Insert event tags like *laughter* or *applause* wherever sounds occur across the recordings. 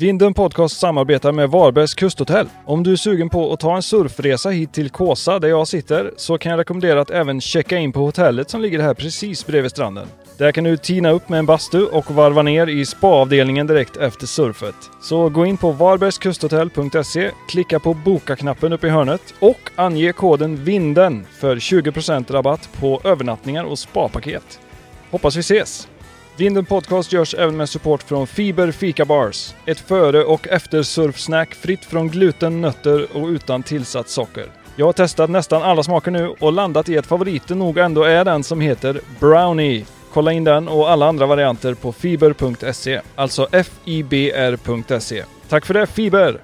Vinden Podcast samarbetar med Varbergs kusthotell. Om du är sugen på att ta en surfresa hit till Kåsa där jag sitter så kan jag rekommendera att även checka in på hotellet som ligger här precis bredvid stranden. Där kan du tina upp med en bastu och varva ner i spaavdelningen direkt efter surfet. Så gå in på varbergskusthotell.se, klicka på boka-knappen uppe i hörnet och ange koden VINDEN för 20% rabatt på övernattningar och spapaket. Hoppas vi ses! Vinden Podcast görs även med support från Fiber Fika Bars. Ett före och efter surfsnack fritt från gluten, nötter och utan tillsatt socker. Jag har testat nästan alla smaker nu och landat i att favoriten nog ändå är den som heter Brownie. Kolla in den och alla andra varianter på fiber.se. Alltså F-I-B-R.se. Tack för det Fiber!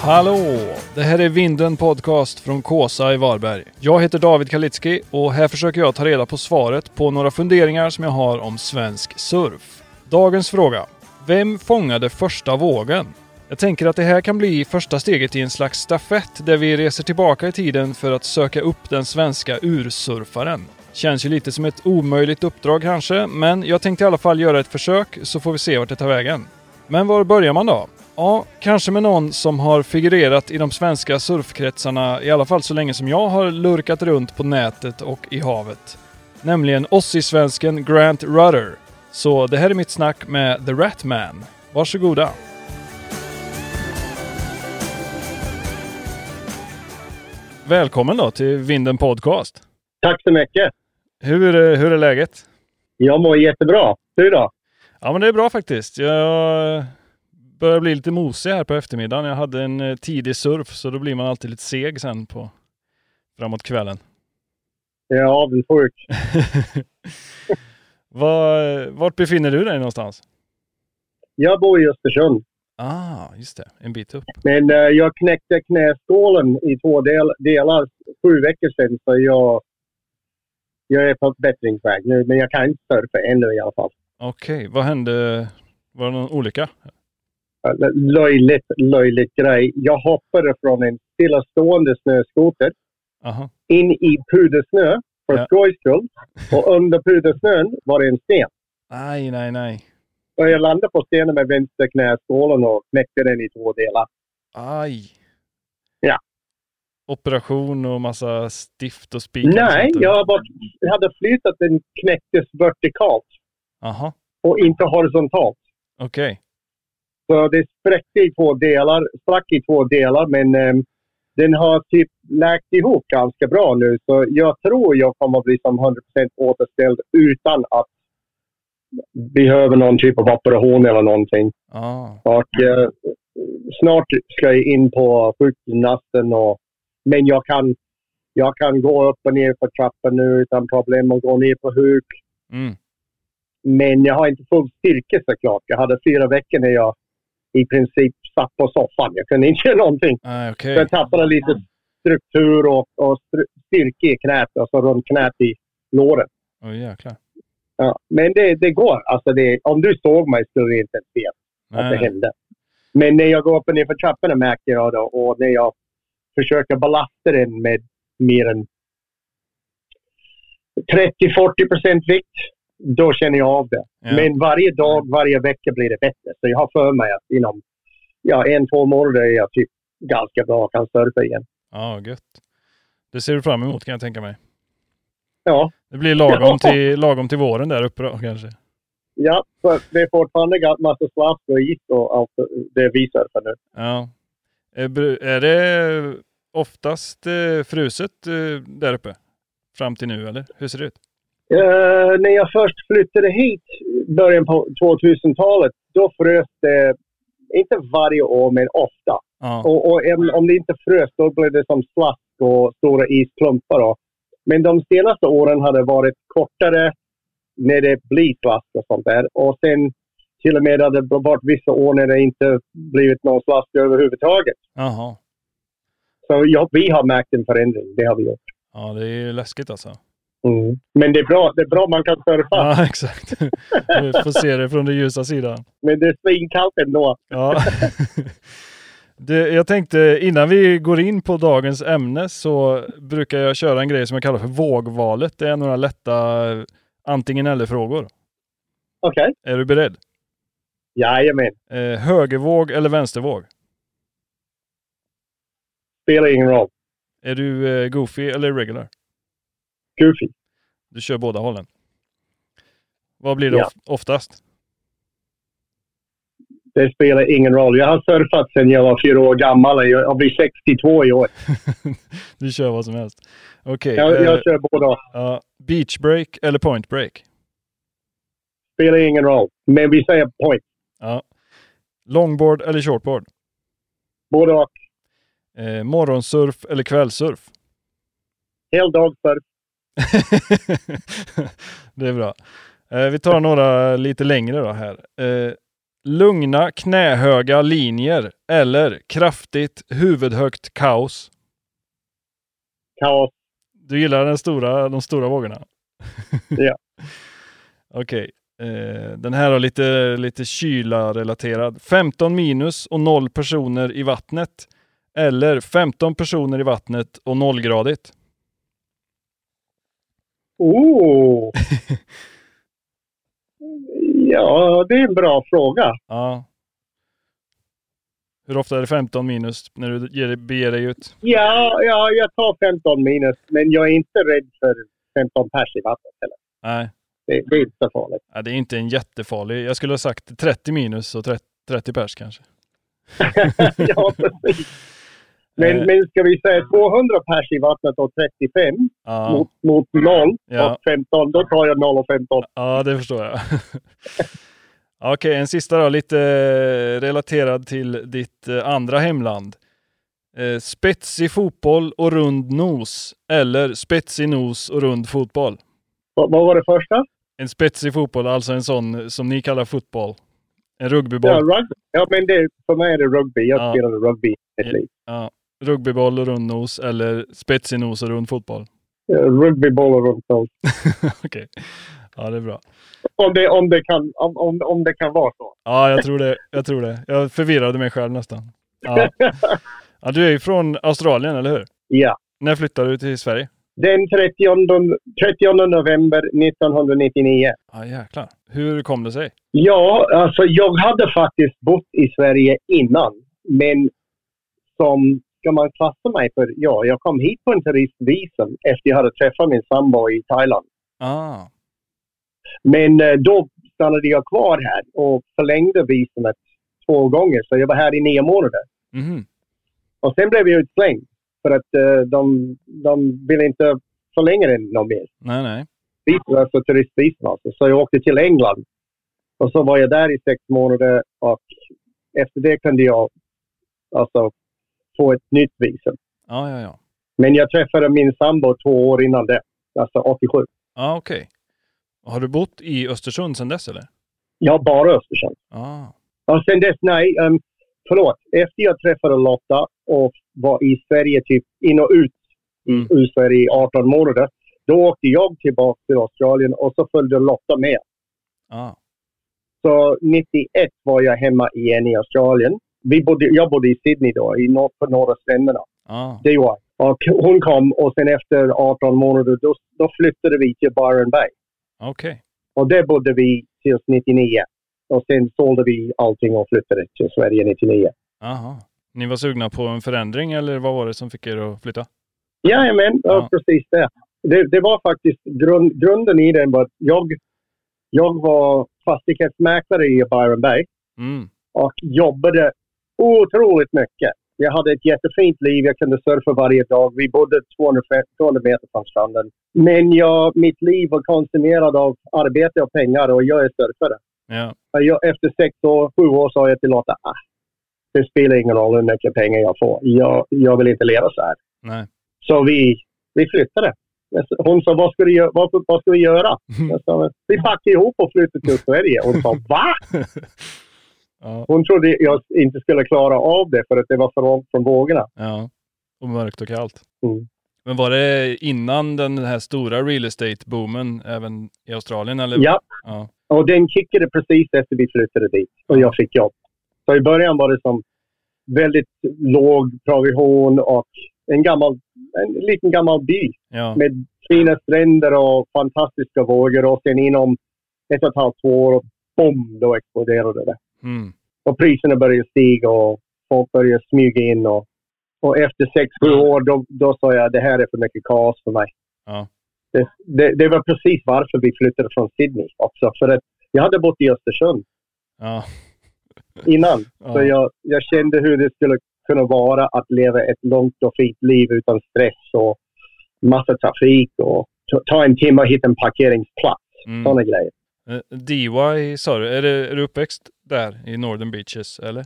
Hallå! Det här är Vinden Podcast från Kåsa i Varberg. Jag heter David Kalitski och här försöker jag ta reda på svaret på några funderingar som jag har om svensk surf. Dagens fråga. Vem fångade första vågen? Jag tänker att det här kan bli första steget i en slags stafett där vi reser tillbaka i tiden för att söka upp den svenska ursurfaren. Känns ju lite som ett omöjligt uppdrag kanske, men jag tänkte i alla fall göra ett försök så får vi se vart det tar vägen. Men var börjar man då? Ja, kanske med någon som har figurerat i de svenska surfkretsarna i alla fall så länge som jag har lurkat runt på nätet och i havet. Nämligen Aussie-svensken Grant Rudder. Så det här är mitt snack med The Ratman. Varsågoda! Välkommen då till Vinden Podcast. Tack så mycket. Hur, är- hur är läget? Jag mår jättebra. Du då? Ja men det är bra faktiskt. Jag börjar bli lite mosig här på eftermiddagen. Jag hade en eh, tidig surf så då blir man alltid lite seg sen på framåt kvällen. Jag är avundsjuk. *laughs* Var, vart befinner du dig någonstans? Jag bor i Östersund, Ah, just det. En bit upp. men eh, jag knäckte knäskålen i två del, delar sju veckor sedan, så jag, jag är på bättringsväg nu. Men jag kan inte surfa ännu i alla fall. Okej, vad hände? Var det någon olycka? Löjligt, löjligt grej. Jag hoppade från en stillastående snöskoter Aha. in i pudersnö för Ja. skojs skull. Och under pudersnön var det en sten. Nej, nej, nej. Och jag landade på stenen med vänster knäskålen och knäckte den i två delar. Aj. Ja. Operation och massa stift och spikar? och Nej, där. jag, bara, jag hade flyttat den knäcktes vertikalt Aha, och inte horisontalt. okej. Så det spräckte i två delar, sprack i två delar, men ehm, den har typ läkt ihop ganska bra nu. Så jag tror jag kommer att bli som 100% återställd utan att behöva någon typ av operation eller någonting. Ah. Och eh, snart ska jag in på sjukgymnasten. Och, men jag kan, jag kan gå upp och ner för trappan nu utan problem och gå ner på huk. Mm. Men jag har inte full styrka såklart. Jag hade fyra veckor när jag i princip satt på soffan. Jag kunde inte *laughs* göra någonting. Okej. Så jag tappade lite struktur och, och styrka i knät, alltså runt knät i låret. Jäklar. Ja. Men det, det går. Alltså det, om du såg mig skulle du inte se att det hände. Men när jag går upp och ner för trapporna märker jag då, och när jag försöker belasta den med mer än 30-40 procent vikt, då känner jag av det. Ja. Men varje dag, varje vecka blir det bättre. Så jag har för mig att inom ja, en, två månader är jag typ ganska bra och kan surfa igen. Ja, gött. Det ser du fram emot kan jag tänka mig. Ja, Det blir lagom, till, lagom till våren där uppe då kanske. ja för det är fortfarande ganska massa slask och is och allt det vi surfar nu. Ja. Är det oftast eh, fruset eh, där uppe? Fram till nu eller? Hur ser det ut? Eh, när jag först flyttade hit början på 2000-talet, då frös det, inte varje år, men ofta. Ja. Och, och om det inte frös, då blev det som slask och stora isklumpar. då. Men de senaste åren har det varit kortare när det blir slask och sånt där. Och sen till och med har det varit vissa år när det inte blivit någon slask överhuvudtaget. Jaha. Så ja, vi har märkt en förändring, det har vi gjort. Ja, det är ju läskigt alltså. Mm. Men det är bra, det är bra man kan surfa. Ja, *laughs* exakt. Vi får se det från den ljusa sidan. Men det är svinkallt ändå. Ja. *laughs* Det, jag tänkte innan vi går in på dagens ämne så brukar jag köra en grej som jag kallar för vågvalet. Det är några lätta antingen eller-frågor. Okej. Är du beredd? Jajamän. Eh, högervåg eller vänstervåg? Spelar ingen roll. Är du eh, goofy eller regular? Goofy. Du kör båda hållen. Vad blir det Ja. of- oftast? Det spelar ingen roll. Jag har surfat sedan jag var fyra år gammal. Jag jag blir 62 i år. *laughs* du kör vad som helst. Okej. Jag, eh, jag kör båda. ja, beach break eller point break? Spelar ingen roll. Men vi säger point. Ja. Longboard eller shortboard? Både och. Eh, morgonsurf eller kvällsurf? Heldagssurf. *laughs* det är bra. Eh, vi tar några lite längre då här. Eh, lugna knähöga linjer eller kraftigt huvudhögt kaos? Kaos. Du gillar den stora, de stora vågorna? Ja. *laughs* Okej. Eh, den här är lite, lite kyla-relaterad. 15 minus och 0 personer i vattnet. Eller 15 personer i vattnet och nollgradigt. Oh. *laughs* ja, det är en bra fråga. Ja. Hur ofta är det 15 minus när du ger, beger dig ut? Ja, ja, jag tar 15 minus. Men jag är inte rädd för 15 pers i vattnet heller. Nej, Det, det är inte så farligt. ja, det är inte en jättefarlig. Jag skulle ha sagt 30 minus och 30, 30 pers kanske. *laughs* ja, precis. Men, Eh. men ska vi säga 200 pers i vattnet och 35 Ja, mot, mot 0 Ja. och 15, då tar jag 0 och 15. ja det förstår jag. *laughs* Okej, en sista då, lite relaterad till ditt eh, andra hemland. Eh, spetsig fotboll och rund nos eller spetsig nos och rund fotboll? Vad, var det första? En spetsig fotboll, alltså en sån som ni kallar fotboll. En rugbyboll. Ja, rugby. Ja, men det, för mig är det rugby. Jag Ja. spelade rugby Ja. Ja, rugbyboll och rundnos eller spetsig nos och rund fotboll. Eh, Rugbybollar runt om. *laughs* Okej. Ja, det är bra. Om det, om, det kan, om, om, om det kan vara så. Ja, jag tror det. Jag tror det. Jag förvirrade mig själv nästan. Ja. *laughs* ja, du är ju från Australien, eller hur? Ja. När flyttade du till Sverige? Den 30, 30 november 1999. Ja, jäklar. Hur kom det sig? Ja, alltså jag hade faktiskt bott i Sverige innan. Men som ska man klassa mig för? Ja, jag kom hit på en turistvisum efter jag hade träffat min sambo i Thailand. Ah, Men eh, då stannade jag kvar här och förlängde visumet två gånger. Så jag var här i nio månader. mhm. Och sen blev jag utslängd. För att eh, de, de ville inte förlänga den någon mer. Nej, nej. visum, alltså turistvisum alltså. Så jag åkte till England. Och så var jag där i sex månader och efter det kunde jag alltså få ett nytt visum. Ja, ja, ja. Men jag träffade min sambo två år innan det. Alltså 87. Ja, okej. Har du bott i Östersund sedan dess, eller? Jag har bara Östersund. Ah, Och sen dess, nej. Um, förlåt. Efter jag träffade Lotta och var i Sverige typ in och ut Mm. ur Sverige i 18 månader. Då åkte jag tillbaka till Australien och så följde Lotta med. ah. Så 91 var jag hemma igen i Australien. Vi bodde, jag bodde i Sydney då, i norr, på norra stränderna. ah. Det var Och hon kom och sen efter 18 månader då, då flyttade vi till Byron Bay. Okej. Och där bodde vi tills 99. Och sen sålde vi allting och flyttade till Sverige 99. Aha. Ni var sugna på en förändring, eller vad var det som fick er att flytta? Jajamän, ja. Ja. precis det. det. Det var faktiskt grund, grunden i den var att jag, jag var fastighetsmäklare i Byron Bay. Mm. och jobbade otroligt mycket. Jag hade ett jättefint liv. Jag kunde surfa varje dag. Vi bodde 200, 200 meter från stranden. Men jag, mitt liv var konsumerat av arbete och pengar och jag är surfare. Ja. Jag, efter sex år, sju år sa jag till Lotta, ah, det spelar ingen roll hur mycket pengar jag får. Jag, jag vill inte leva så här. Nej. Så vi, vi flyttade. Hon sa, vad ska, du, vad, vad ska vi göra? Jag sa, vi packar ihop och flyttar till Sverige. Hon sa, va? *laughs* ja. Hon trodde jag inte skulle klara av det för att det var för långt från vågorna. ja. Och mörkt och kallt. Mm. Men var det innan den här stora real estate-boomen även i Australien? Eller? Ja, ja. och den kickade precis efter vi flyttade dit och jag fick jobb. Så i början var det som väldigt låg provision och en gammal, en liten gammal by Ja. med fina stränder och fantastiska vågor och sen inom ett och ett halvt år, bom, då exploderade det. Mm. Och priserna började stiga och folk började smyga in. Och, och efter sex, sju år då, då sa jag det här är för mycket kaos för mig. Ja. Det, det, det var precis varför vi flyttade från Sydney också. För att jag hade bott i Östersund Ja. innan. *laughs* Ja. Så jag, jag kände hur det skulle kunna vara att leva ett långt och fint liv utan stress och massa trafik och ta- ta en timme och hitta en parkeringsplats. Mm. Sådana grejer. Eh, DY sa du, är, det, är du uppväxt där i Northern Beaches eller?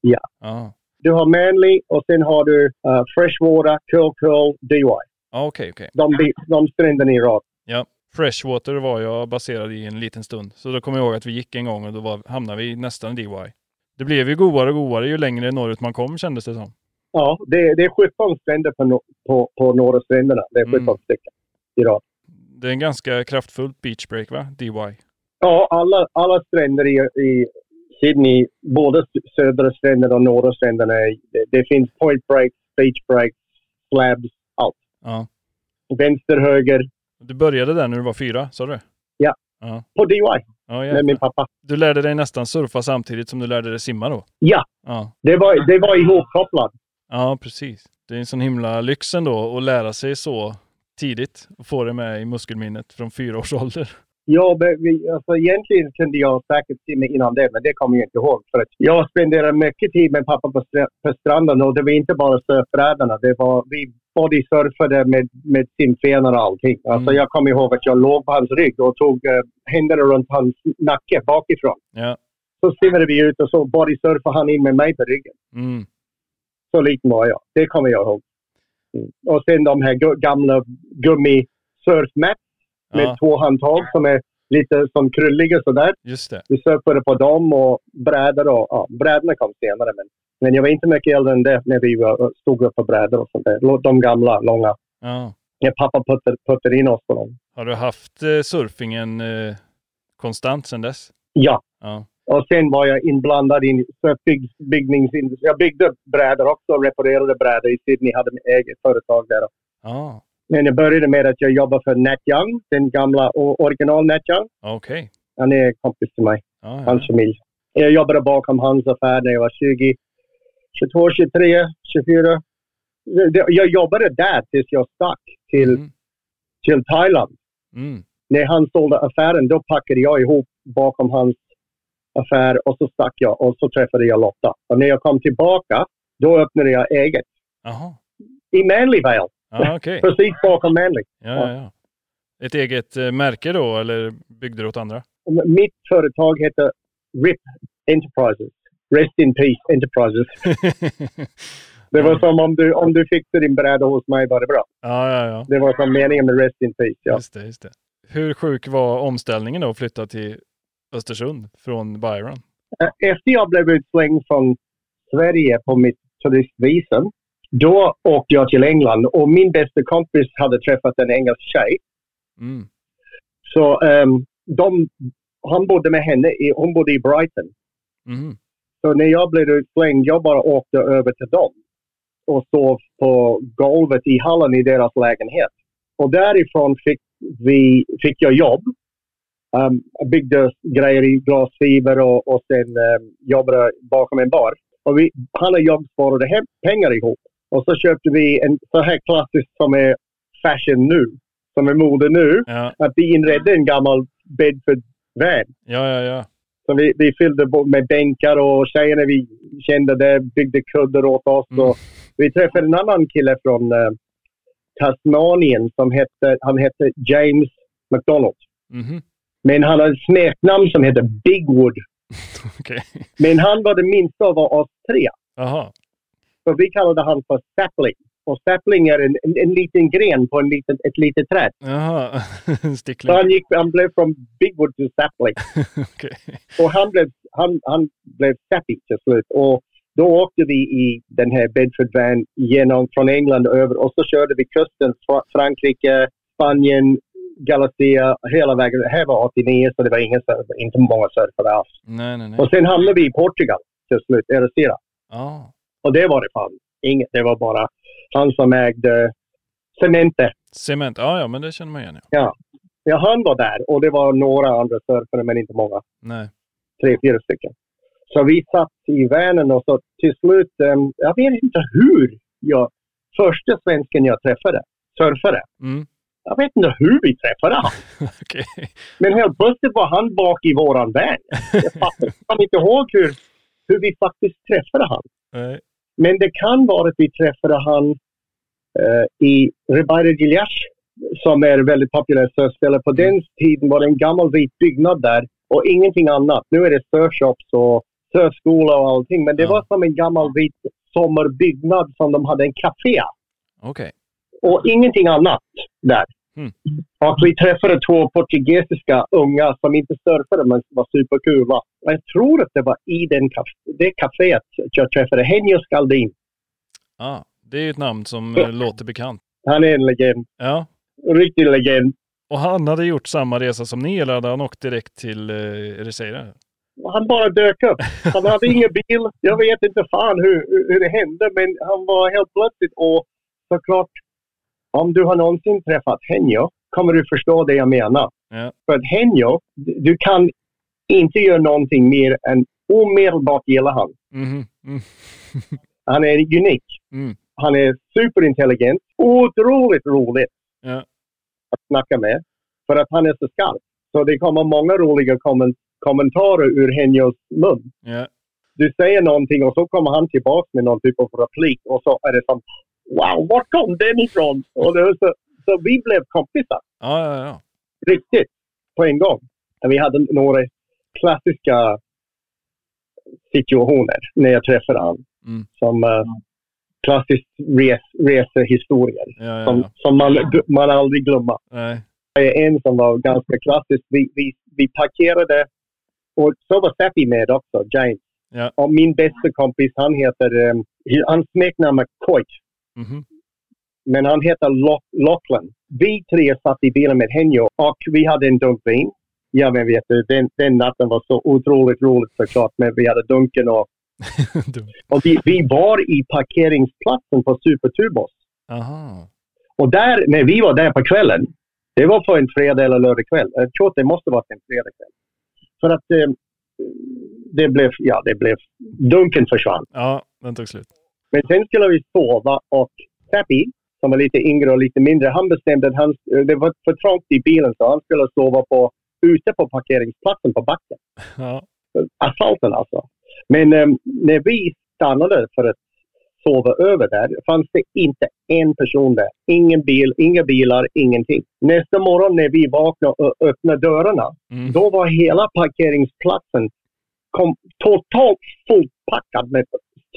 Ja. Ja, Du har Manly och sen har du uh, Freshwater, Curl Curl, DY. ah, okej, okej. De, bi- de stränderna i rad. Ja. Freshwater var jag baserad i en liten stund. Så då kommer jag ihåg att vi gick en gång och då var, hamnade vi nästan i DY. Det blev ju godare och godare ju längre norrut man kom kändes det som. Ja, det, det är 17 stränder på, no- på, på norra stränderna. Det är 17 Mm. stycken i rad. Det är en ganska kraftfullt beach break va? DY. Ja, alla, alla stränder i, i Sydney, både södra stränderna och norra stränderna, det, det finns point breaks, beach breaks, slabs, allt. Ja. Vänster, höger, Du började där när du var fyra, sa du? Ja. Ja, på DY ja med min pappa. Du lärde dig nästan surfa samtidigt som du lärde dig simma då? Ja, Ja. det var, det var ihopkopplat. Ja, precis. Det är en sån himla lyx ändå att lära sig så tidigt och få det med i muskelminnet från fyra års ålder. Ja, alltså, egentligen kunde jag säkert simma innan det, men det kommer jag inte ihåg. För att jag spenderade mycket tid med pappa på, på stranden och det var inte bara surfbrädorna. Det var, vi bodysurfade med, med simfenor och allting. Alltså, Mm. Jag kommer ihåg att jag låg på hans rygg och tog uh, händerna runt hans nacke bakifrån. Ja. Så simmade vi ut och så bodysurfade han in med mig på ryggen. Mm. Så liten var jag. Det kommer jag ihåg. Mm. Och sen de här gamla gummi-surfmats med Ja, två handtag som är lite som krulliga sådär. just det. Vi surfade på dem och brädor och ja, brädorna kom senare. Men, men jag var inte mycket äldre än det när vi var, stod upp på brädor och sånt där. De gamla, långa. Ja. Ja, pappa puttade, puttade in oss på dem. Har du haft eh, surfingen eh, konstant sedan dess? Ja. Ja. Och sen var jag inblandad i surfbyggningsindustrin. Jag byggde brädor också och reparerade brädor i Sydney. Hade mitt eget företag där. Ja, Men jag började med att jag jobbade för Nat Young, den gamla original Nat Young. okej. Han är kompis till mig, Ja, ja. hans familj. Jag jobbade bakom hans affär när jag var 20, 22, 23, 24. Det- Jag jobbade där tills jag stack till, Mm. till Thailand. Mm. När han sålde affären, då packade jag ihop bakom hans affär och så stack jag och så träffade jag Lotta. Och när jag kom tillbaka, då öppnade jag eget. Jaha. I Manlyvale, Ja, okej. *laughs* precis bakom Manly. Ja, ja, ja. Ett eget eh, märke då, eller byggde du åt andra? Mitt företag heter RIP Enterprises. Rest in Peace Enterprises. *laughs* Det var som om du, om du fixade din bräda hos mig var det bra. ja, ja, ja. Det var som meningen med Rest in Peace. Ja. Just det, just det. Hur sjuk var omställningen då att flytta till Östersund från Byron? Eh, Efter jag blev utslängd från Sverige på mitt turistvisum, då åkte jag till England och min bästa kompis hade träffat en engelsk tjej. Mm. Så ehm, de, han bodde med henne, i, hon bodde i Brighton. Mhm. Så när jag blev utslängd, jag bara åkte över till dem och sov på golvet i hallen i deras lägenhet. Och därifrån fick, vi, fick jag jobb. Um, byggde grejer i glasfiber och, och sen um, jobbade bakom en bar. Och vi, han och jag sparade hem pengar ihop. Och så köpte vi en så här klassisk som är fashion nu, som är mode nu. Ja, Att vi inredde en gammal Bedford van. ja, ja, ja. Så vi, vi fyllde med bänkar och tjejerna vi kände där byggde kuddar åt oss. Mm. Och vi träffade en annan kille från uh, Tasmanien som hette, han hette James McDonald. Mhm. Men han hade ett smeknamn som hette Bigwood. *laughs* Okej. Men han var den minsta av oss tre. Jaha. Så vi kallade han för Sapling. Och sapling är en, en, en liten gren på en liten, ett litet träd. Jaha. *laughs* Så han, gick, han blev från Bigwood till Sapling. *laughs* Okej. Och han blev, han, han blev sappy till slut. Och då åkte vi i den här Bedford van genom, från England över och så körde vi kusten, Fra- Frankrike, Spanien, Galicia, hela vägen. Det här var 89 så det var ingen, inte många surfare alls. Nej, nej, nej. Och sen hamnade vi i Portugal till slut, Erosira. Ja. Och det var det fan Inget, det var bara han som ägde Cemente. Cement, ja ja, men det känner man igen. Ja. Ja, han var där och det var några andra surfare, men inte många. Nej. Tre, fyra stycken. Så vi satt i vanen och så till slut, um, jag vet inte hur jag, första svensken jag träffade, surfare. Mm. Jag vet inte hur vi träffade han. *laughs* Okej. Men helt plötsligt var han bak i våran van. Jag fattar *laughs* inte ihåg hur, hur vi faktiskt träffade han. Nej. Men det kan vara att vi träffade han eh, i Ribeira Gillas som är väldigt populärt surfställe. På den tiden var det en gammal vit byggnad där och ingenting annat. Nu är det surfshops och surfskola och allting. Men det Ja. var som en gammal vit sommarbyggnad som de hade en café Okej. och ingenting annat där. Mm. Och vi träffade två portugisiska unga som inte surfade men var superkul. Jag tror att det var i den kaf- det kaféet jag träffade Henjo Skaldin. Ah, det är ett namn som eh, låter bekant. Han är en legend. Ja. En riktig legend. Och han hade gjort samma resa som ni, eller hade han åkt direkt till eh, Ericeira? Han bara dök upp. Han hade ingen bil. Jag vet inte fan hur, hur det hände men han var helt plötsligt och såklart om du har någonsin träffat Henjo kommer du förstå det jag menar. Ja. För att Henjo, du kan inte göra någonting mer än omedelbart gilla han. Mhm. Mm. *laughs* Han är unik. Mm. Han är superintelligent. Otroligt roligt Ja. att snacka med. För att han är så skarp. Så det kommer många roliga kommen- kommentarer ur Henjos mun. Ja. Du säger någonting och så kommer han tillbaka med någon typ av replik och så är det som Wow, var kom den ifrån? Och det var så, så vi blev kompisar. Ja, ja, ja. Riktigt. På en gång. Vi hade några klassiska situationer när jag träffade honom. Mm. Som uh, klassisk res, resehistorier. ja, ja, Som, ja. som man, man aldrig glömmer. Nej. Det är en som var ganska klassisk. Vi, vi, vi parkerade och så var Seppi med också, James. Ja. Och min bästa kompis, han heter, um, hans smeknamn är Coit. Mhm. Men han heter Lachlan. Vi tre satt i bilen med Henjo och vi hade en dunk vin. Ja, men vet du, den, den natten var så otroligt roligt såklart. Men vi hade dunken och, *laughs* och vi, vi var i parkeringsplatsen på Superturbos. Aha. Och där, när vi var där på kvällen, det var på en fredag eller lördag kväll. Jag tror att det måste varit en fredag kväll. För att eh, det blev, ja, det blev, dunken försvann. Ja, den tog slut. Men sen skulle vi sova och Seppi, som var lite yngre och lite mindre, han bestämde att han, det var för trångt i bilen så han skulle sova på, ute på parkeringsplatsen på backen. Ja. Asfalten alltså. Men eh, när vi stannade för att sova över där fanns det inte en person där. Ingen bil, inga bilar, ingenting. Nästa morgon när vi vaknade och öppnade dörrarna, Mm. då var hela parkeringsplatsen kom, totalt fullpackad med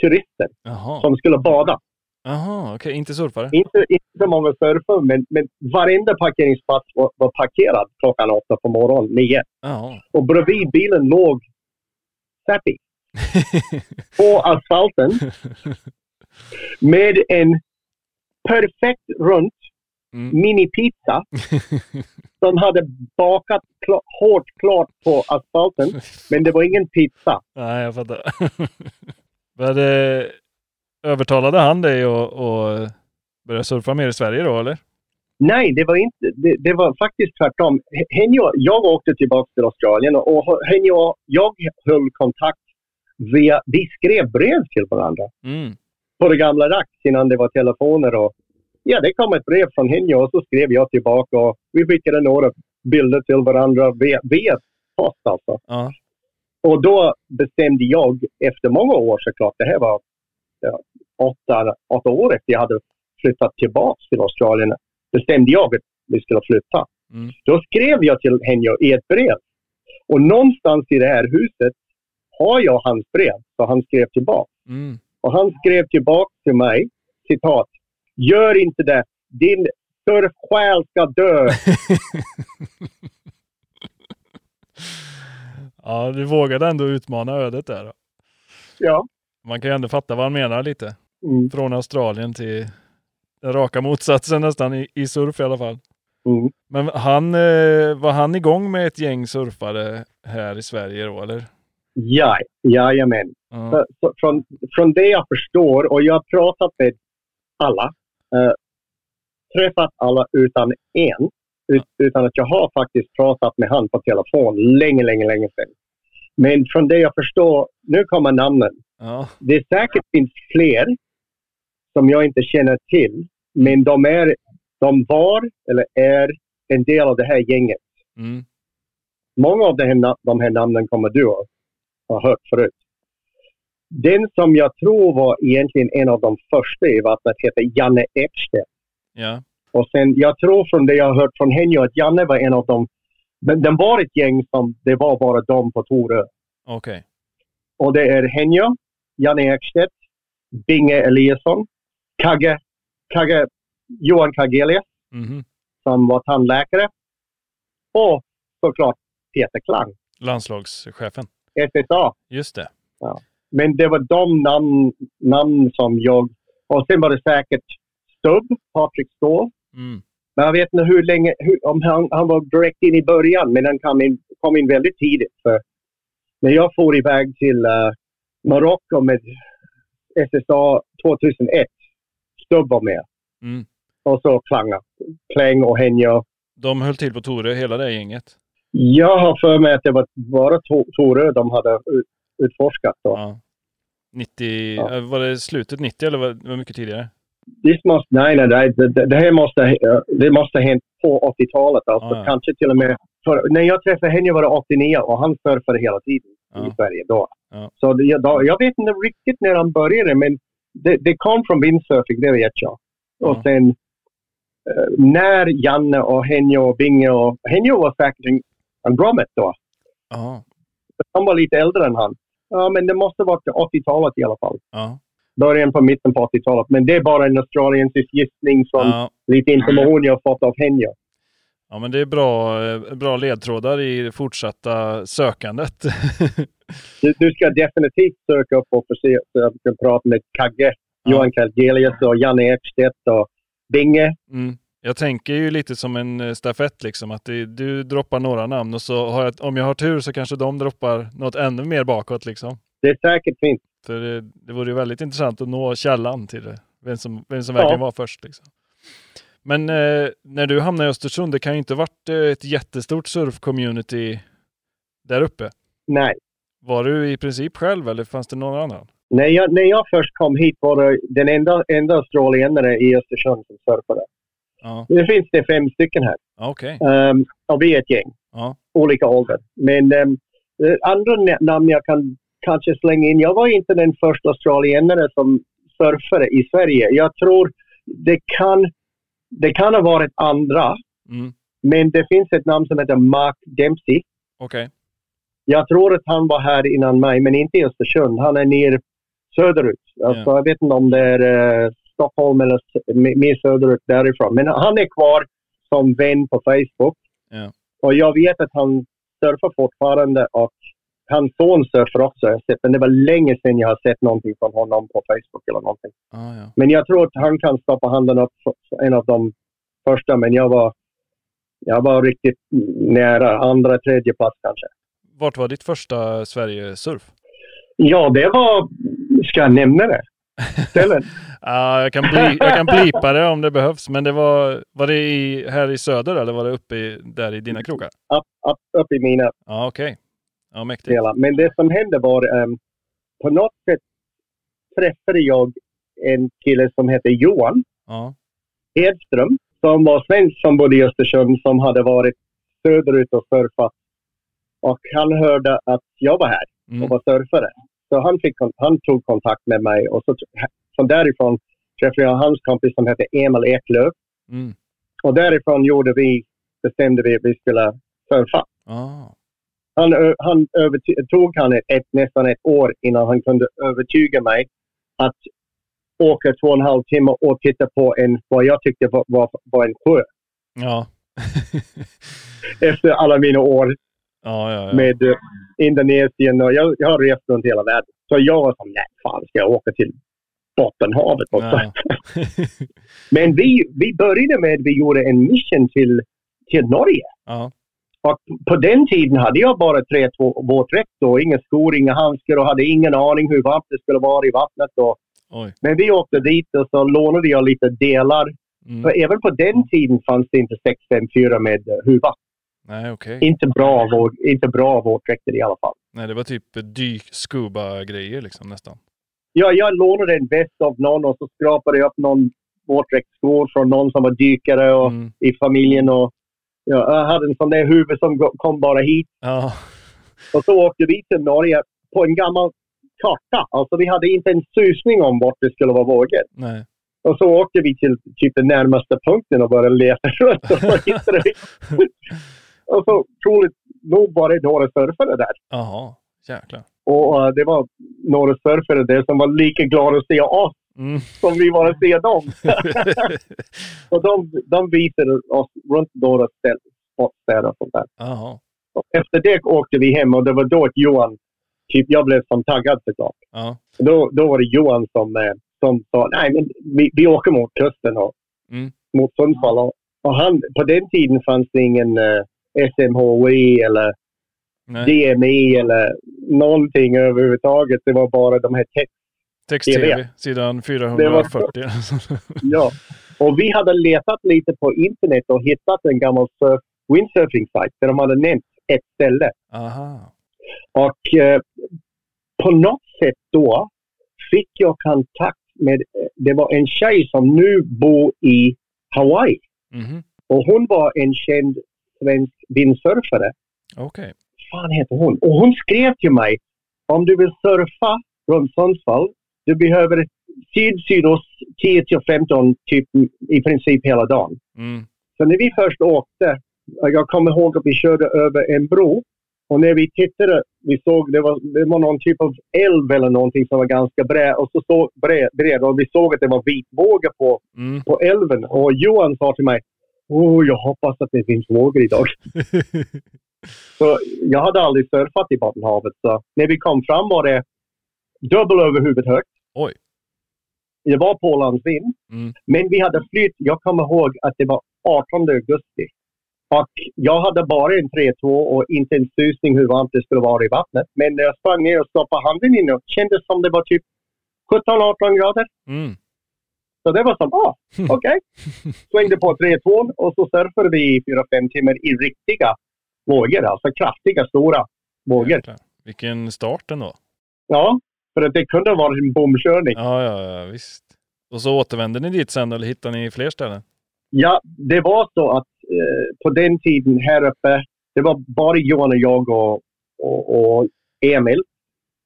turister Jaha. som skulle bada. Jaha, okej. Inte surfare? Inte, inte så många surfare, men, men varenda parkeringsplats var, var parkerad klockan åtta på morgonen, nio. Jaha. Och bredvid bilen låg Seppi *laughs* på asfalten med en perfekt runt Mm. minipizza *laughs* som hade bakat kla- hårt klart på asfalten. Men det var ingen pizza. Nej, jag fattar. *laughs* Men, eh, övertalade han dig att börja surfa mer i Sverige då, eller? Nej, det var inte. Det, det var faktiskt tvärtom. H- Henjo, jag åkte tillbaka till Australien och och jag höll kontakt via... Vi skrev brev till varandra Mm. på det gamla rack innan det var telefoner och... Ja, det kom ett brev från Henjo och så skrev jag tillbaka och vi skickade några bilder till varandra via, via post alltså. Ja. Och då bestämde jag, efter många år såklart, det här var ja, åtta, åtta år efter jag hade flyttat tillbaka till Australien, bestämde jag att vi skulle flytta. Mm. Då skrev jag till Henjo i ett brev. Och någonstans i det här huset har jag hans brev, så han skrev tillbaka. Mm. Och han skrev tillbaka till mig, citat, Gör inte det, din surfsjäl ska dö. Ja, du vågade ändå utmana ödet där. Då. ja. Man kan ju ändå fatta vad han menar lite. Mm. Från Australien till den raka motsatsen nästan i, i surf i alla fall. Mm. Men han, eh, var han igång med ett gäng surfare här i Sverige då, eller? Ja, jajamän. Ja. Så, så från, från det jag förstår, och jag har pratat med alla, eh, träffat alla utan en, utan att jag har faktiskt pratat med han på telefon länge, länge, länge sedan. Men från det jag förstår, nu kommer namnen. Ja. Det säkert finns fler som jag inte känner till, men de, är, de var eller är en del av det här gänget. Mm. Många av de här, de här namnen kommer du att ha hört förut. Den som jag tror var egentligen en av de första i vattnet heter Janne Ekstedt. Ja. Och sen, jag tror från det jag har hört från henne att Janne var en av dem. Men den var ett gäng som det var bara de på Torö. Okej. Och det är Henja, Janne Ekstedt, Binge Eliasson, Kagge, Kagge, Johan Kagelius Mhm. som var tandläkare. Och såklart Peter Klang, Landslagschefen. SSA. Just det. Men det var de namn, namn som jag... Och sen var det säkert Stubb, Patrik Ståhl. Mm. Men jag vet inte hur länge, hur, om han, han var direkt in i början, men han kom in, kom in väldigt tidigt. För när jag for iväg till uh, Marocko med SSA 2001, Stubb var med. Mm. Och så Klanga, Kläng och Henja. De höll till på Torö, hela det gänget. Jag har för mig att det var bara To- Torö de hade ut, utforskat. Då. Ja. 90, Ja. eh, var det slutet 90 eller var det mycket tidigare? This måste, nej, nej, nej, det, det, här måste, eh, det måste ha hänt på 80-talet. Alltså, ja. Kanske till och med... För när jag träffade henne var det 89 och han surfade hela tiden Ja. i Sverige då. Ja. Så det, jag, då, jag vet inte riktigt när han började, men det, det kom från windsurfing, det vet jag. Och sen eh, när Janne och Henjo och Binge och... Henjo var säkert en, en grommet då. Han var lite äldre än han. Ja, men det måste vara 80-talet i alla fall. Ja. Början på mitten på 80-talet. Men det är bara en australiensisk gissning från Ja. lite information jag fått av Henjo. ja, men det är bra, eh, bra ledtrådar i det fortsatta sökandet. *laughs* Du, du ska definitivt söka upp och försöka så kan prata med Kagge, Ja. Johan Kalgelius och Janne Ekstedt och Binge. Mm. Jag tänker ju lite som en eh, stafett liksom, att det, du droppar några namn och så har jag, om jag har tur så kanske de droppar något ännu mer bakåt liksom. Det är säkert fint. För det, det vore ju väldigt intressant att nå källan till det. Vem som, vem som Ja. verkligen var först. Liksom. Men eh, när du hamnade i Östersund, det kan ju inte varit eh, ett jättestort surf-community där uppe. Nej. Var du i princip själv eller fanns det någon annan? När jag, när jag först kom hit var det den enda, enda australienare i Östersund som surfade. Ja, Nu finns det fem stycken här. okej. Um, och vi är ett gäng. Ja. Olika ålder. Men um, andra na- namn jag kan kanske slänga in. Jag var inte den första australienare som surfade i Sverige. Jag tror det kan, det kan ha varit andra. Mm. Men det finns ett namn som heter Mark Dempsey. Okej. Jag tror att han var här innan mig, men inte i Östersund. Han är ner söderut. Alltså, Jag vet inte om det är eh, Stockholm eller mer söderut därifrån. Men han är kvar som vän på Facebook. Ja. Och jag vet att han surfar fortfarande och hans son surfar också. Jag sett, men det var länge sedan jag har sett någonting från honom på Facebook eller någonting. Ah, ja. Men jag tror att han kan stoppa handen upp en av de första. Men jag var, jag var riktigt nära. Andra, tredje plats kanske. Vart var ditt första Sverige-surf? Ja, det var... Ska jag nämna det? Ställen? *laughs* Ah, jag, kan bli, jag kan blipa det om det behövs, men det var, var det i, här i söder eller var det uppe i, där i dina krokar? upp, upp, upp i mina Ja, okej. Ja, mäktigt. Men det som hände var... ehm, på något sätt träffade jag en kille som hette Johan Ja, Hedström. Som var svensk som bodde i Östersund som hade varit söderut och surfat. Och han hörde att jag var här och mm. var surfare. Så han, fick, han tog kontakt med mig och så, från därifrån träffade jag hans kompis som hette Emil Eklöf. Mm. Och därifrån gjorde vi, bestämde vi att vi skulle surfa. Ah. Han, han tog han ett, nästan ett år innan han kunde övertyga mig att åka två och en halv timme och titta på en, vad jag tyckte var, var, var en sjö. Ja. Efter alla mina år ja, ja, ja. med eh, Indonesien och jag, jag har rest runt hela världen. Så jag var som, nej fan ska jag åka till Bottenhavet och Ja. *laughs* Men vi, vi började med, vi gjorde en mission till, till Norge. Och på den tiden hade jag bara 3-2 våtdräkt och inga skor, inga handskar och hade ingen aning hur varmt det skulle vara i vattnet. Oj. men vi åkte dit och så lånade jag lite delar. Mm. För även på den tiden fanns det inte 654 med huva. Nej, okej. Inte bra, inte bra våtdräkter i alla fall. Nej, det var typ dyk scuba-grejer liksom nästan. Ja, jag lånade en väst av någon och så skrapade jag upp någon våtdräktsskor från någon som var dykare och, Mm. i familjen. Och, jag hade en sån där huvud som kom bara hit. Ja. Och så åkte vi till Norge på en gammal karta. Alltså vi hade inte en susning om vart det skulle vara vågor. Nej. Och så åkte vi till typ den närmaste punkten och började leta *laughs* runt och så hittade vi. *laughs* och så troligt nog var det några surfare där. Jaha. Jäklar. Och eh, det var några surfare där som var lika glada att se oss Mm. som vi var att se dem. *laughs* och de, de visade oss runt några spotstäder och sånt där. Jaha. Och efter det åkte vi hem och det var då att Johan, typ jag blev som taggad såklart. Ja. Då, då var det Johan som, eh, som sa nej men vi, vi åker mot kusten och Mm. mot Sundsvall. Och, och han, på den tiden fanns det ingen eh, SMHI eller Nej. DMI eller någonting överhuvudtaget. Det var bara de här text Text-tv, sidan 440. *laughs* Ja. Och vi hade letat lite på internet och hittat en gammal surf, windsurfing-sajt där de hade nämnt ett ställe. Aha. Och eh, på något sätt då fick jag kontakt med, det var en tjej som nu bor i Hawaii. Mhm. Och hon var en känd svensk vindsurfare. Okej. fan heter hon? Och hon skrev till mig, om du vill surfa runt Sundsvall, du behöver syd-sydost 10 till 15 typ i princip hela dagen. Mm. Så när vi först åkte, jag kommer ihåg att vi körde över en bro och när vi tittade, vi såg det var, det var någon typ av älv eller någonting som var ganska bred och så så bred, bred och vi såg att det var vitvågor på, Mm. på älven och Johan sa till mig, oh, jag hoppas att det finns vågor idag. *laughs* Så jag hade aldrig surfat i Bottenhavet. Så när vi kom fram var det dubbel över huvudet högt. Oj. Det var pålandsvind. Mm. Men vi hade flytt. Jag kommer ihåg att det var 18 augusti. Och jag hade bara en 3-2 och inte en susning hur varmt det skulle vara i vattnet. Men när jag sprang ner och stoppade handen in och kändes som det var typ 17-18 grader. Mm. Så det var som, ah, *laughs* okej. Svängde på 3-2 och så surfade vi i 4-5 timmar i riktiga vågor. Alltså kraftiga, stora vågor. Vilken start ändå. Ja, för att det kunde ha varit en bomkörning. Ja, ja, ja, visst. Och så återvände ni dit sen eller hittade ni fler ställen? Ja, det var så att eh, på den tiden här uppe, det var bara Johan och jag och, och, och Emil.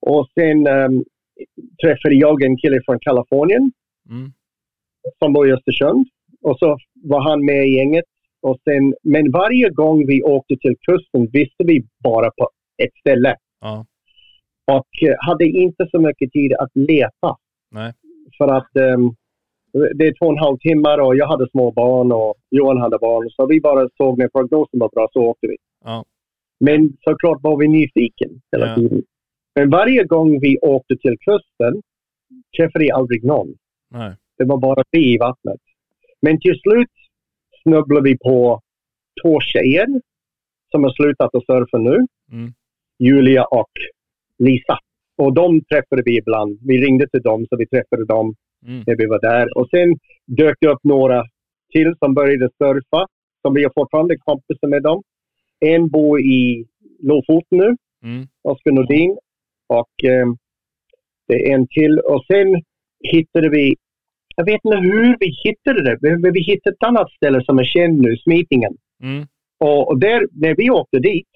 Och sen ehm, träffade jag en kille från Kalifornien Mm. som bor i Östersund. Och så var han med i gänget. Och sen, men varje gång vi åkte till kusten visste vi bara på ett ställe. Ja. Och eh, hade inte så mycket tid att leta. Nej. För att ehm, det är två och en halv timmar och jag hade små barn och Johan hade barn. Så vi bara såg när prognosen var bra så åkte vi. Ja. Men såklart var vi nyfiken hela Ja. tiden. Men varje gång vi åkte till kusten träffade vi aldrig någon. Nej. Det var bara vi i vattnet. Men till slut snubblade vi på två tjejer som har slutat att surfa nu. Mm. Julia och Lisa. Och de träffade vi ibland. Vi ringde till dem så vi träffade dem Mm. när vi var där. Och sen dök det upp några till som började surfa. Som vi har fortfarande kompisar med dem. En bor i Lofoten nu, Mm. Oskar Nordin. Och eh, det är en till. Och sen hittade vi, jag vet inte hur vi hittade det, men vi hittade ett annat ställe som är känd nu, Smitingen. Mm. Och, och där, när vi åkte dit,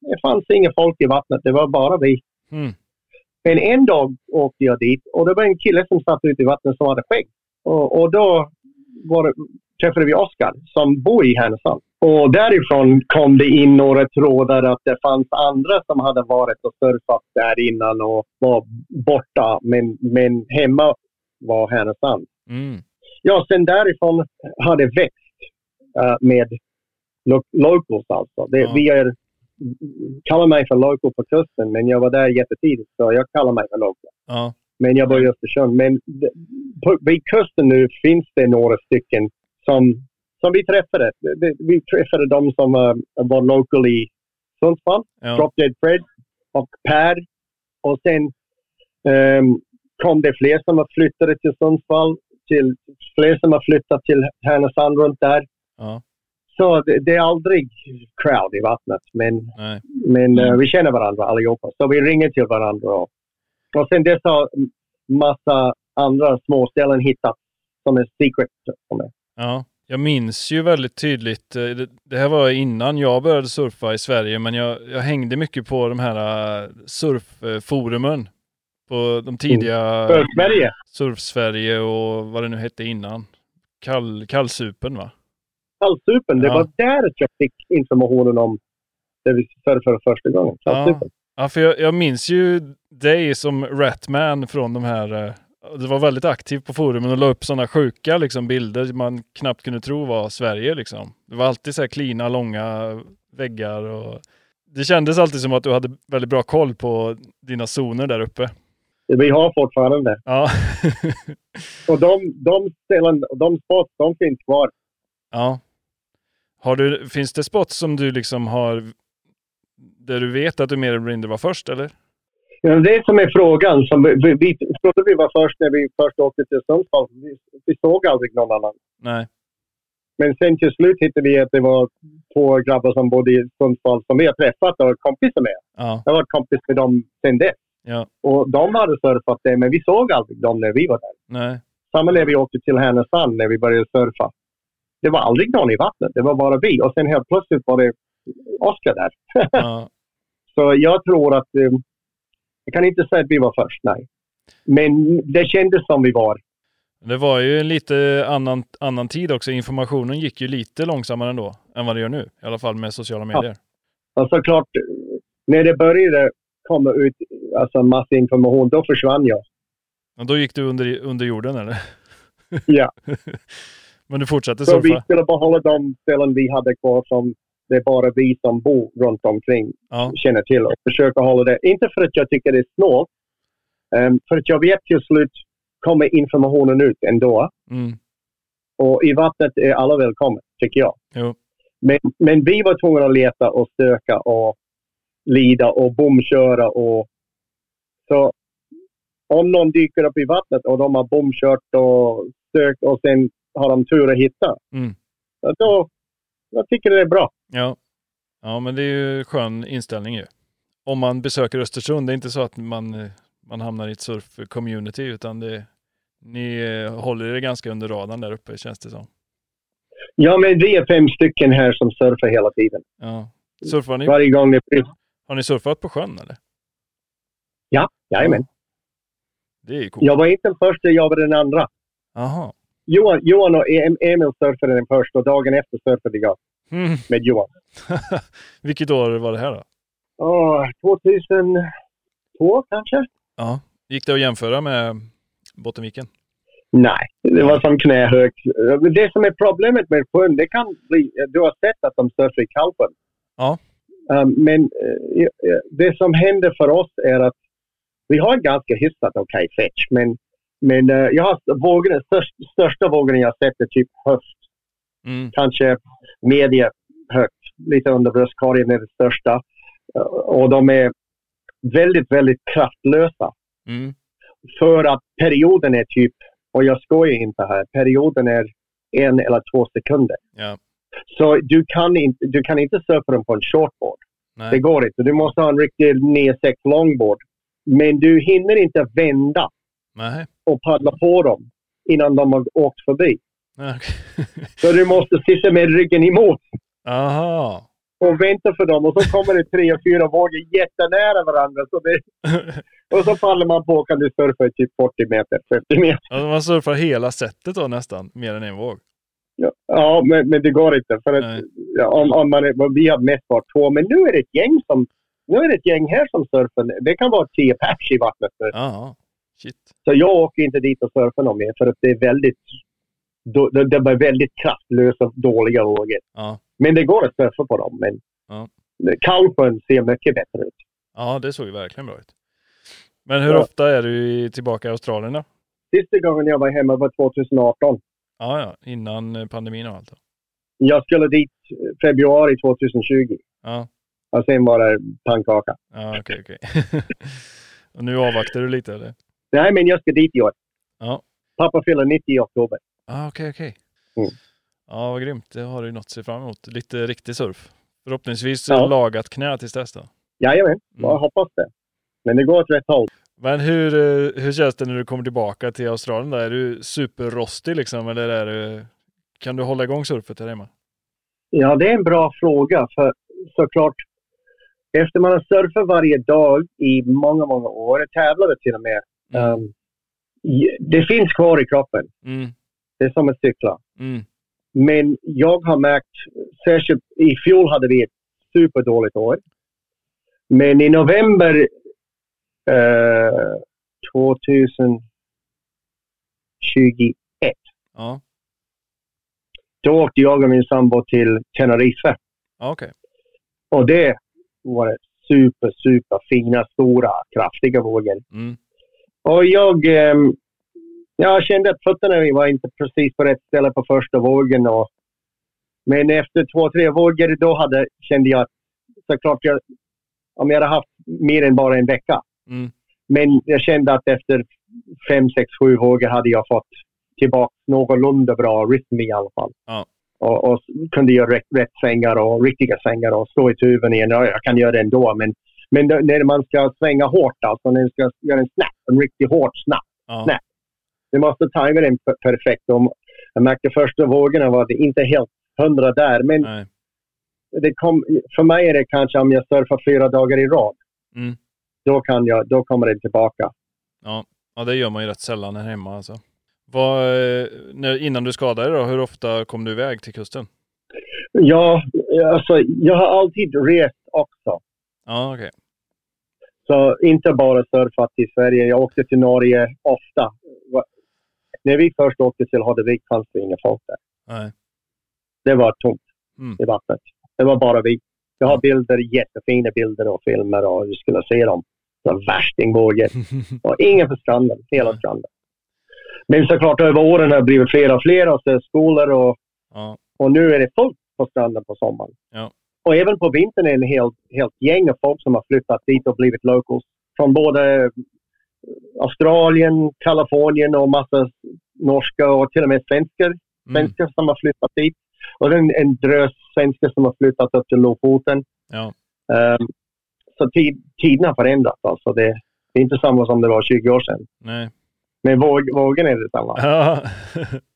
det fanns inga folk i vattnet, det var bara vi. Mm. Men en dag åkte jag dit och det var en kille som satt ute i vattnet som hade skägg. Och, och då det, träffade vi Oskar som bor i Härnösand. Och därifrån kom det in några trådar att det fanns andra som hade varit och surfat där innan och var borta. Men, men hemma var Härnösand. Mm. Ja, sen därifrån har det växt eh, med lo- locals alltså. Det, Ja. Vi är, kallar mig för local på kusten, men jag var där jättetidigt så jag kallar mig för local. Ja. Men jag bor i Östersund. Men på, vid kusten nu finns det några stycken som som vi träffade. Vi träffade de som eh, var local i Sundsvall. Ja. Drop Dead Fred och Per. Och sen ehm, kom det fler som har flyttat till Sundsvall. Till, fler som har flyttat till Härnösand runt där. Ja. Så det, det är aldrig crowd i vattnet. Men, Nej. men eh, vi känner varandra allihopa. Så vi ringer till varandra. Och, och sen dess har massa andra små ställen hittats som är secret. Som är. Ja, jag minns ju väldigt tydligt, eh, det, här var innan jag började surfa i Sverige, men jag, jag hängde mycket på de här eh, surfforumen. På de tidiga För Sverige. Surf-Sverige och vad det nu hette innan. Kall, kallsupen va? Kallsupen. Det Ja. var där jag fick informationen om det vi surfade första gången. Kallsupen. Ja, för jag, jag minns ju dig som Ratman från de här eh, du var väldigt aktiv på forumen och la upp sådana sjuka liksom, bilder man knappt kunde tro var Sverige. Liksom. Det var alltid så här klina, långa väggar. Och... Det kändes alltid som att du hade väldigt bra koll på dina zoner där uppe. Vi har fortfarande. Ja, Och de, de ställen, de spots, de finns kvar. ja. Har du, finns det spots som du liksom har där du vet att du mer eller mindre var först eller? Ja, det som är frågan. Som vi, vi, vi trodde vi var först när vi först åkte till Sundsvall. Vi, vi såg aldrig någon annan. Nej. Men sen till slut hittade vi att det var två grabbar som bodde i Sundsvall som vi har träffat och är kompisar med. Ja, Jag har varit kompis med dem sen dess. ja, Och de hade surfat det, men vi såg aldrig dem när vi var där. nej. Samma när vi åkte till Härnösand när vi började surfa. Det var aldrig någon i vattnet. Det var bara vi. Och sen helt plötsligt var det Oskar där. Ja. *laughs* Så jag tror att... eh, jag kan inte säga att vi var först, nej. Men det kändes som vi var. Det var ju en lite annan, annan tid också. Informationen gick ju lite långsammare ändå än vad det gör nu. I alla fall med sociala medier. Och såklart, när det började komma ut alltså massa information, då försvann jag. Och då gick du under, under jorden eller? Ja. *laughs* Men du fortsatte Så vi surfa? skulle behålla de ställen vi hade kvar som det är bara vi som bor runt omkring Ja, känner till och försöka hålla det. Inte för att jag tycker det är snålt, ehm, för att jag vet till slut kommer informationen ut ändå. mm, Och i vattnet är alla välkomna, tycker jag. jo, Men, men vi var tvungna att leta och stöka och lida och bomköra. Och, så om någon dyker upp i vattnet och de har bomkört och sökt och sen har de tur att hitta, mm, då, jag tycker det är bra. ja. Ja, men det är ju skön inställning ju. Om man besöker Östersund, det är inte så att man, man hamnar i ett surf-community, utan det, ni håller er ganska under radarn där uppe, känns det som. Ja, men vi är fem stycken här som surfar hela tiden. Ja. Surfar ni? Varje gång det blir... Har ni surfat på sjön eller? Ja, jajamän. Det är coolt. Jag var inte den första, jag var den andra. Jaha. Johan, Johan och Em- Emil surfade den första och dagen efter surfade jag Mm. med Johan. *laughs* Vilket år var det här då? Åh, 2002 kanske? Ja. Gick det att jämföra med Bottenviken? Nej, det var som knähögt. Det som är problemet med sjön, det kan bli... Du har sett att de surfar i Kalpen. Ja. Um, men eh, det som händer för oss är att vi har en ganska hyfsat okej fetch, men, men eh, jag har vågorna, störst, största vågen jag sett är typ höst. Mm. Kanske medie högt, lite under bröstkorgen är det största. Eh, och de är väldigt, väldigt kraftlösa. Mm. För att perioden är typ, och jag skojar inte här, perioden är en eller två sekunder. Ja. Så du kan inte, du kan inte surfa dem på en shortboard. Det Nej. går inte. Du måste ha en riktig 9-6 longboard. Men du hinner inte vända Nej. Och paddla på dem innan de har åkt förbi. Nej. *laughs* Så du måste sitta med ryggen emot Aha. och vänta för dem. Och så kommer det tre fyra vågor jättenära varandra. Så det, *laughs* och så faller man på och kan du surfa i typ 40 meter, 50 meter. Alltså man surfar hela sättet då nästan, mer än en våg. Ja, men, men det går inte. För att, ja, om, om man är, vi har mest varit två, men nu är det ett gäng som nu är det ett gäng här som surfar. Det kan vara tio pers i vattnet. nu. Shit. Så jag åker inte dit och surfar någon mer för att det är väldigt det, blir väldigt kraftlösa, dåliga vågor. Ja. Men det går att surfa på dem. Men Ja. Kalsjön ser mycket bättre ut. Ja, det såg ju verkligen bra ut. Men hur Ja. ofta är du tillbaka i Australien då? Sista gången jag var hemma var 2018. Ja, ja, innan eh, pandemin och allt. då. Jag skulle dit februari 2020. Ja, Och sen var det pannkaka. ja okej, okej. *laughs* Och nu avvaktar du lite eller? Nej, men jag ska dit i år. Ja. Pappa fyller 90 i oktober. Ja, okej, okej. Mm. Ja, vad grymt. Det har du något att se fram emot. Lite riktig surf. Förhoppningsvis Ja. lagat knä tills dess då. Jajamän, Mm. jag hoppas det. Men det går åt rätt håll. Men hur, eh, hur känns det när du kommer tillbaka till Australien? Där? Är du superrostig liksom? Eller är du, kan du hålla igång surfet här hemma? Ja, det är en bra fråga. För såklart, efter man har surfat varje dag i många, många år, tävlade till och med. Um, det finns kvar i kroppen. Mm, Det är som att cykla. mm, Men jag har märkt, särskilt i fjol hade vi ett superdåligt år. Men i november eh, 2021, ja, då åkte jag och min sambo till Tenerife. okej. Och det var super, super fina, stora, kraftiga vågor. Mm, Och jag, ehm, jag kände att fötterna var inte precis på rätt ställe på första vågen. Och, men efter två, tre vågor då hade, kände jag att såklart jag, om jag hade haft mer än bara en vecka. mm, Men jag kände att efter fem, sex, sju vågor hade jag fått tillbaka någorlunda bra rytm i alla fall. Ja. Och, och kunde göra rätt, rätt svängar och riktiga svängar och stå i tuben igen. Ja, jag kan göra det ändå, men, men då, när man ska svänga hårt, alltså när man ska göra en snap, en riktigt hårt snap, ja, Nej. du måste tajma den per- perfekt. Jag märkte första vågorna var det inte helt hundra där, men nej, det kom, för mig är det kanske om jag surfar fyra dagar i rad. Mm. Då, kan jag, då kommer det tillbaka. ja. Ja, det gör man ju rätt sällan här hemma alltså. Vad, eh, när, innan du skadade dig hur ofta kom du iväg till kusten? Ja, alltså, jag har alltid rest också. Ja, okej. Så inte bara surfat i Sverige. Jag åkte till Norge ofta. När vi först åkte till Hardevik fanns det inga folk där. Nej. Det var tomt Mm. i vattnet. Det var bara vi. Jag har bilder, jättefina bilder och filmer och du skulle se dem. Så värstingvågor. *laughs* Och ingen på stranden, hela stranden. Men såklart över åren har det blivit fler och fler och skolor och, ja, och nu är det fullt på stranden på sommaren. Ja. Och även på vintern är det en helt, helt gäng av folk som har flyttat dit och blivit locals. Från både Australien, Kalifornien och massa norska och till och med svenskar. mm, Svenskar som har flyttat dit. Och en, en drös svenskar som har flyttat upp till Lofoten. ja, Ehm, så tid, tiden har förändrats. Alltså det, det är inte samma som det var 20 år sedan. nej. Men våg, vågen är detsamma. Ja. *laughs*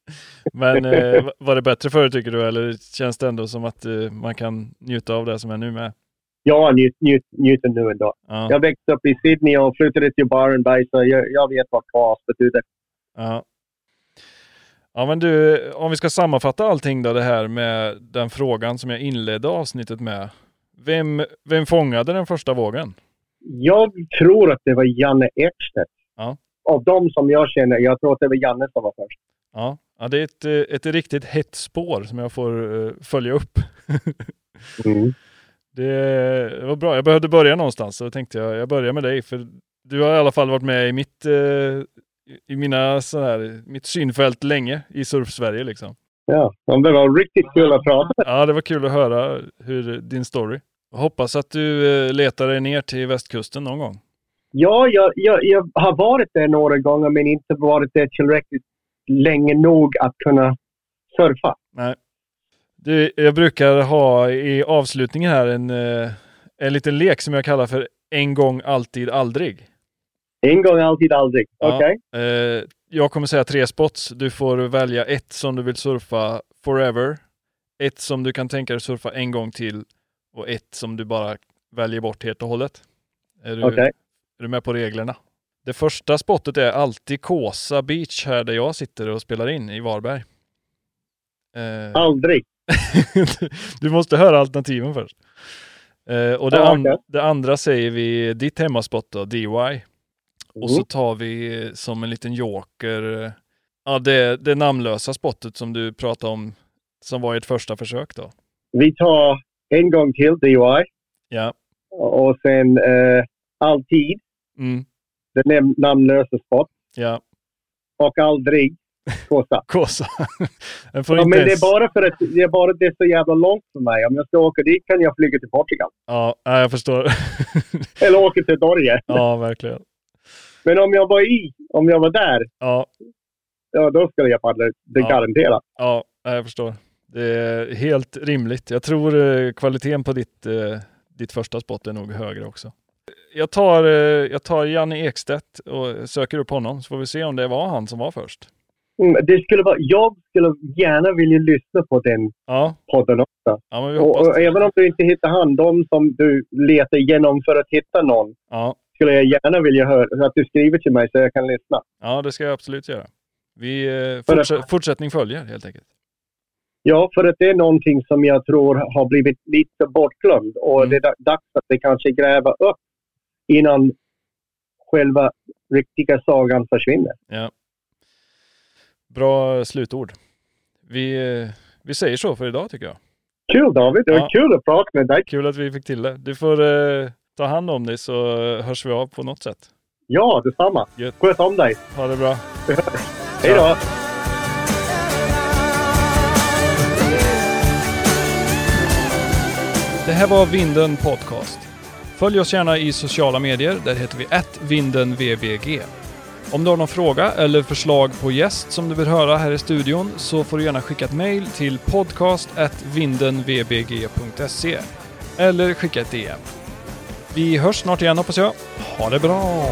Men eh, var det bättre förr tycker du, eller känns det ändå som att eh, man kan njuta av det som är nu med? Jag njut, njut, njuter nu ändå. Ja, Jag växte upp i Sydney och flyttade till Bay så jag, jag vet vad kaos betyder. ja. Ja, men du, om vi ska sammanfatta allting då det här med den frågan som jag inledde avsnittet med. Vem, vem fångade den första vågen? Jag tror att det var Janne Ekstedt. Ja. Av de som jag känner, jag tror att det var Janne som var först. Ja, ja det är ett, eh, ett riktigt hett spår som jag får eh, följa upp. *laughs* Det, det var bra. Jag behövde börja någonstans så tänkte jag jag börjar med dig. För du har i alla fall varit med i mitt, eh, i mina, så här, mitt synfält länge i surf-Sverige. Liksom. Ja, det var riktigt kul att prata. Ja, det var kul att höra hur, din story. Jag hoppas att du letar dig ner till västkusten någon gång. Ja, jag, jag, jag har varit där några gånger men inte varit där tillräckligt länge nog att kunna surfa. Nej. Du, jag brukar ha i avslutningen här en, eh, en liten lek som jag kallar för en gång, alltid, aldrig. En gång, alltid, aldrig. Ja. Okej? Eh, jag kommer säga tre spots. Du får välja ett som du vill surfa forever, ett som du kan tänka dig surfa en gång till och ett som du bara väljer bort helt och hållet. Är du, Okej. är du med på reglerna? Det första spottet är alltid Kåsa Beach här där jag sitter och spelar in i Varberg. Eh, Aldrig. *laughs* du måste höra alternativen först. Eh, och det, Ja, an- det andra säger vi ditt hemmaspot då, DY. Och så Mm. tar vi som en liten joker, eh, ja det, det namnlösa spottet som du pratade om, som var ert första försök då. Vi tar en gång till DUI Ja. och sen eh, alltid, Mm. Den nam- namnlösa spot. Ja. Och aldrig, *laughs* Kåsa. Kåsa. *laughs* Ja, men det är bara för att det är, bara, det är så jävla långt för mig. Om jag ska åka dit kan jag flyga till Portugal. Ja, ja, jag förstår. *laughs* Eller åka till Norge. ja, verkligen. Men om jag var i, om jag var där, Ja, ja, då skulle jag paddla. Det Ja. garanterat. ja, jag förstår. Det är helt rimligt. Jag tror eh, kvaliteten på ditt, eh, ditt första spot är nog högre också. Jag tar, eh, jag tar Janne Ekstedt och söker upp honom så får vi se om det var han som var först. Mm, det skulle vara, jag skulle gärna vilja lyssna på den Ja, podden också. ja vi Och, och även om du inte hittar han, de som du letar igenom för att hitta någon, Ja, skulle jag gärna vilja höra att du skriver till mig så jag kan lyssna. ja, det ska jag absolut göra. Vi, eh, fortsätt, fortsättning följer helt enkelt. Ja, för att det är någonting som jag tror har blivit lite bortglömd och Mm. det är da- dags att det kanske gräva upp innan själva riktiga sagan försvinner. Ja. Bra slutord. Vi, vi säger så för idag tycker jag. Kul David! Det var Ja. kul att prata med dig. Kul att vi fick till det. Du får eh, ta hand om dig så eh, hörs vi av på något sätt. Ja, detsamma. Gött. Sköt om dig. Ha det bra. Hej då! Det här var Vinden Podcast. Följ oss gärna i sociala medier. Där heter vi @vindenvbg. Om du har någon fråga eller förslag på gäst som du vill höra här i studion så får du gärna skicka ett mejl till podcast@vindenvbg.se eller skicka ett DM. Vi hörs snart igen hoppas jag. Ha det bra!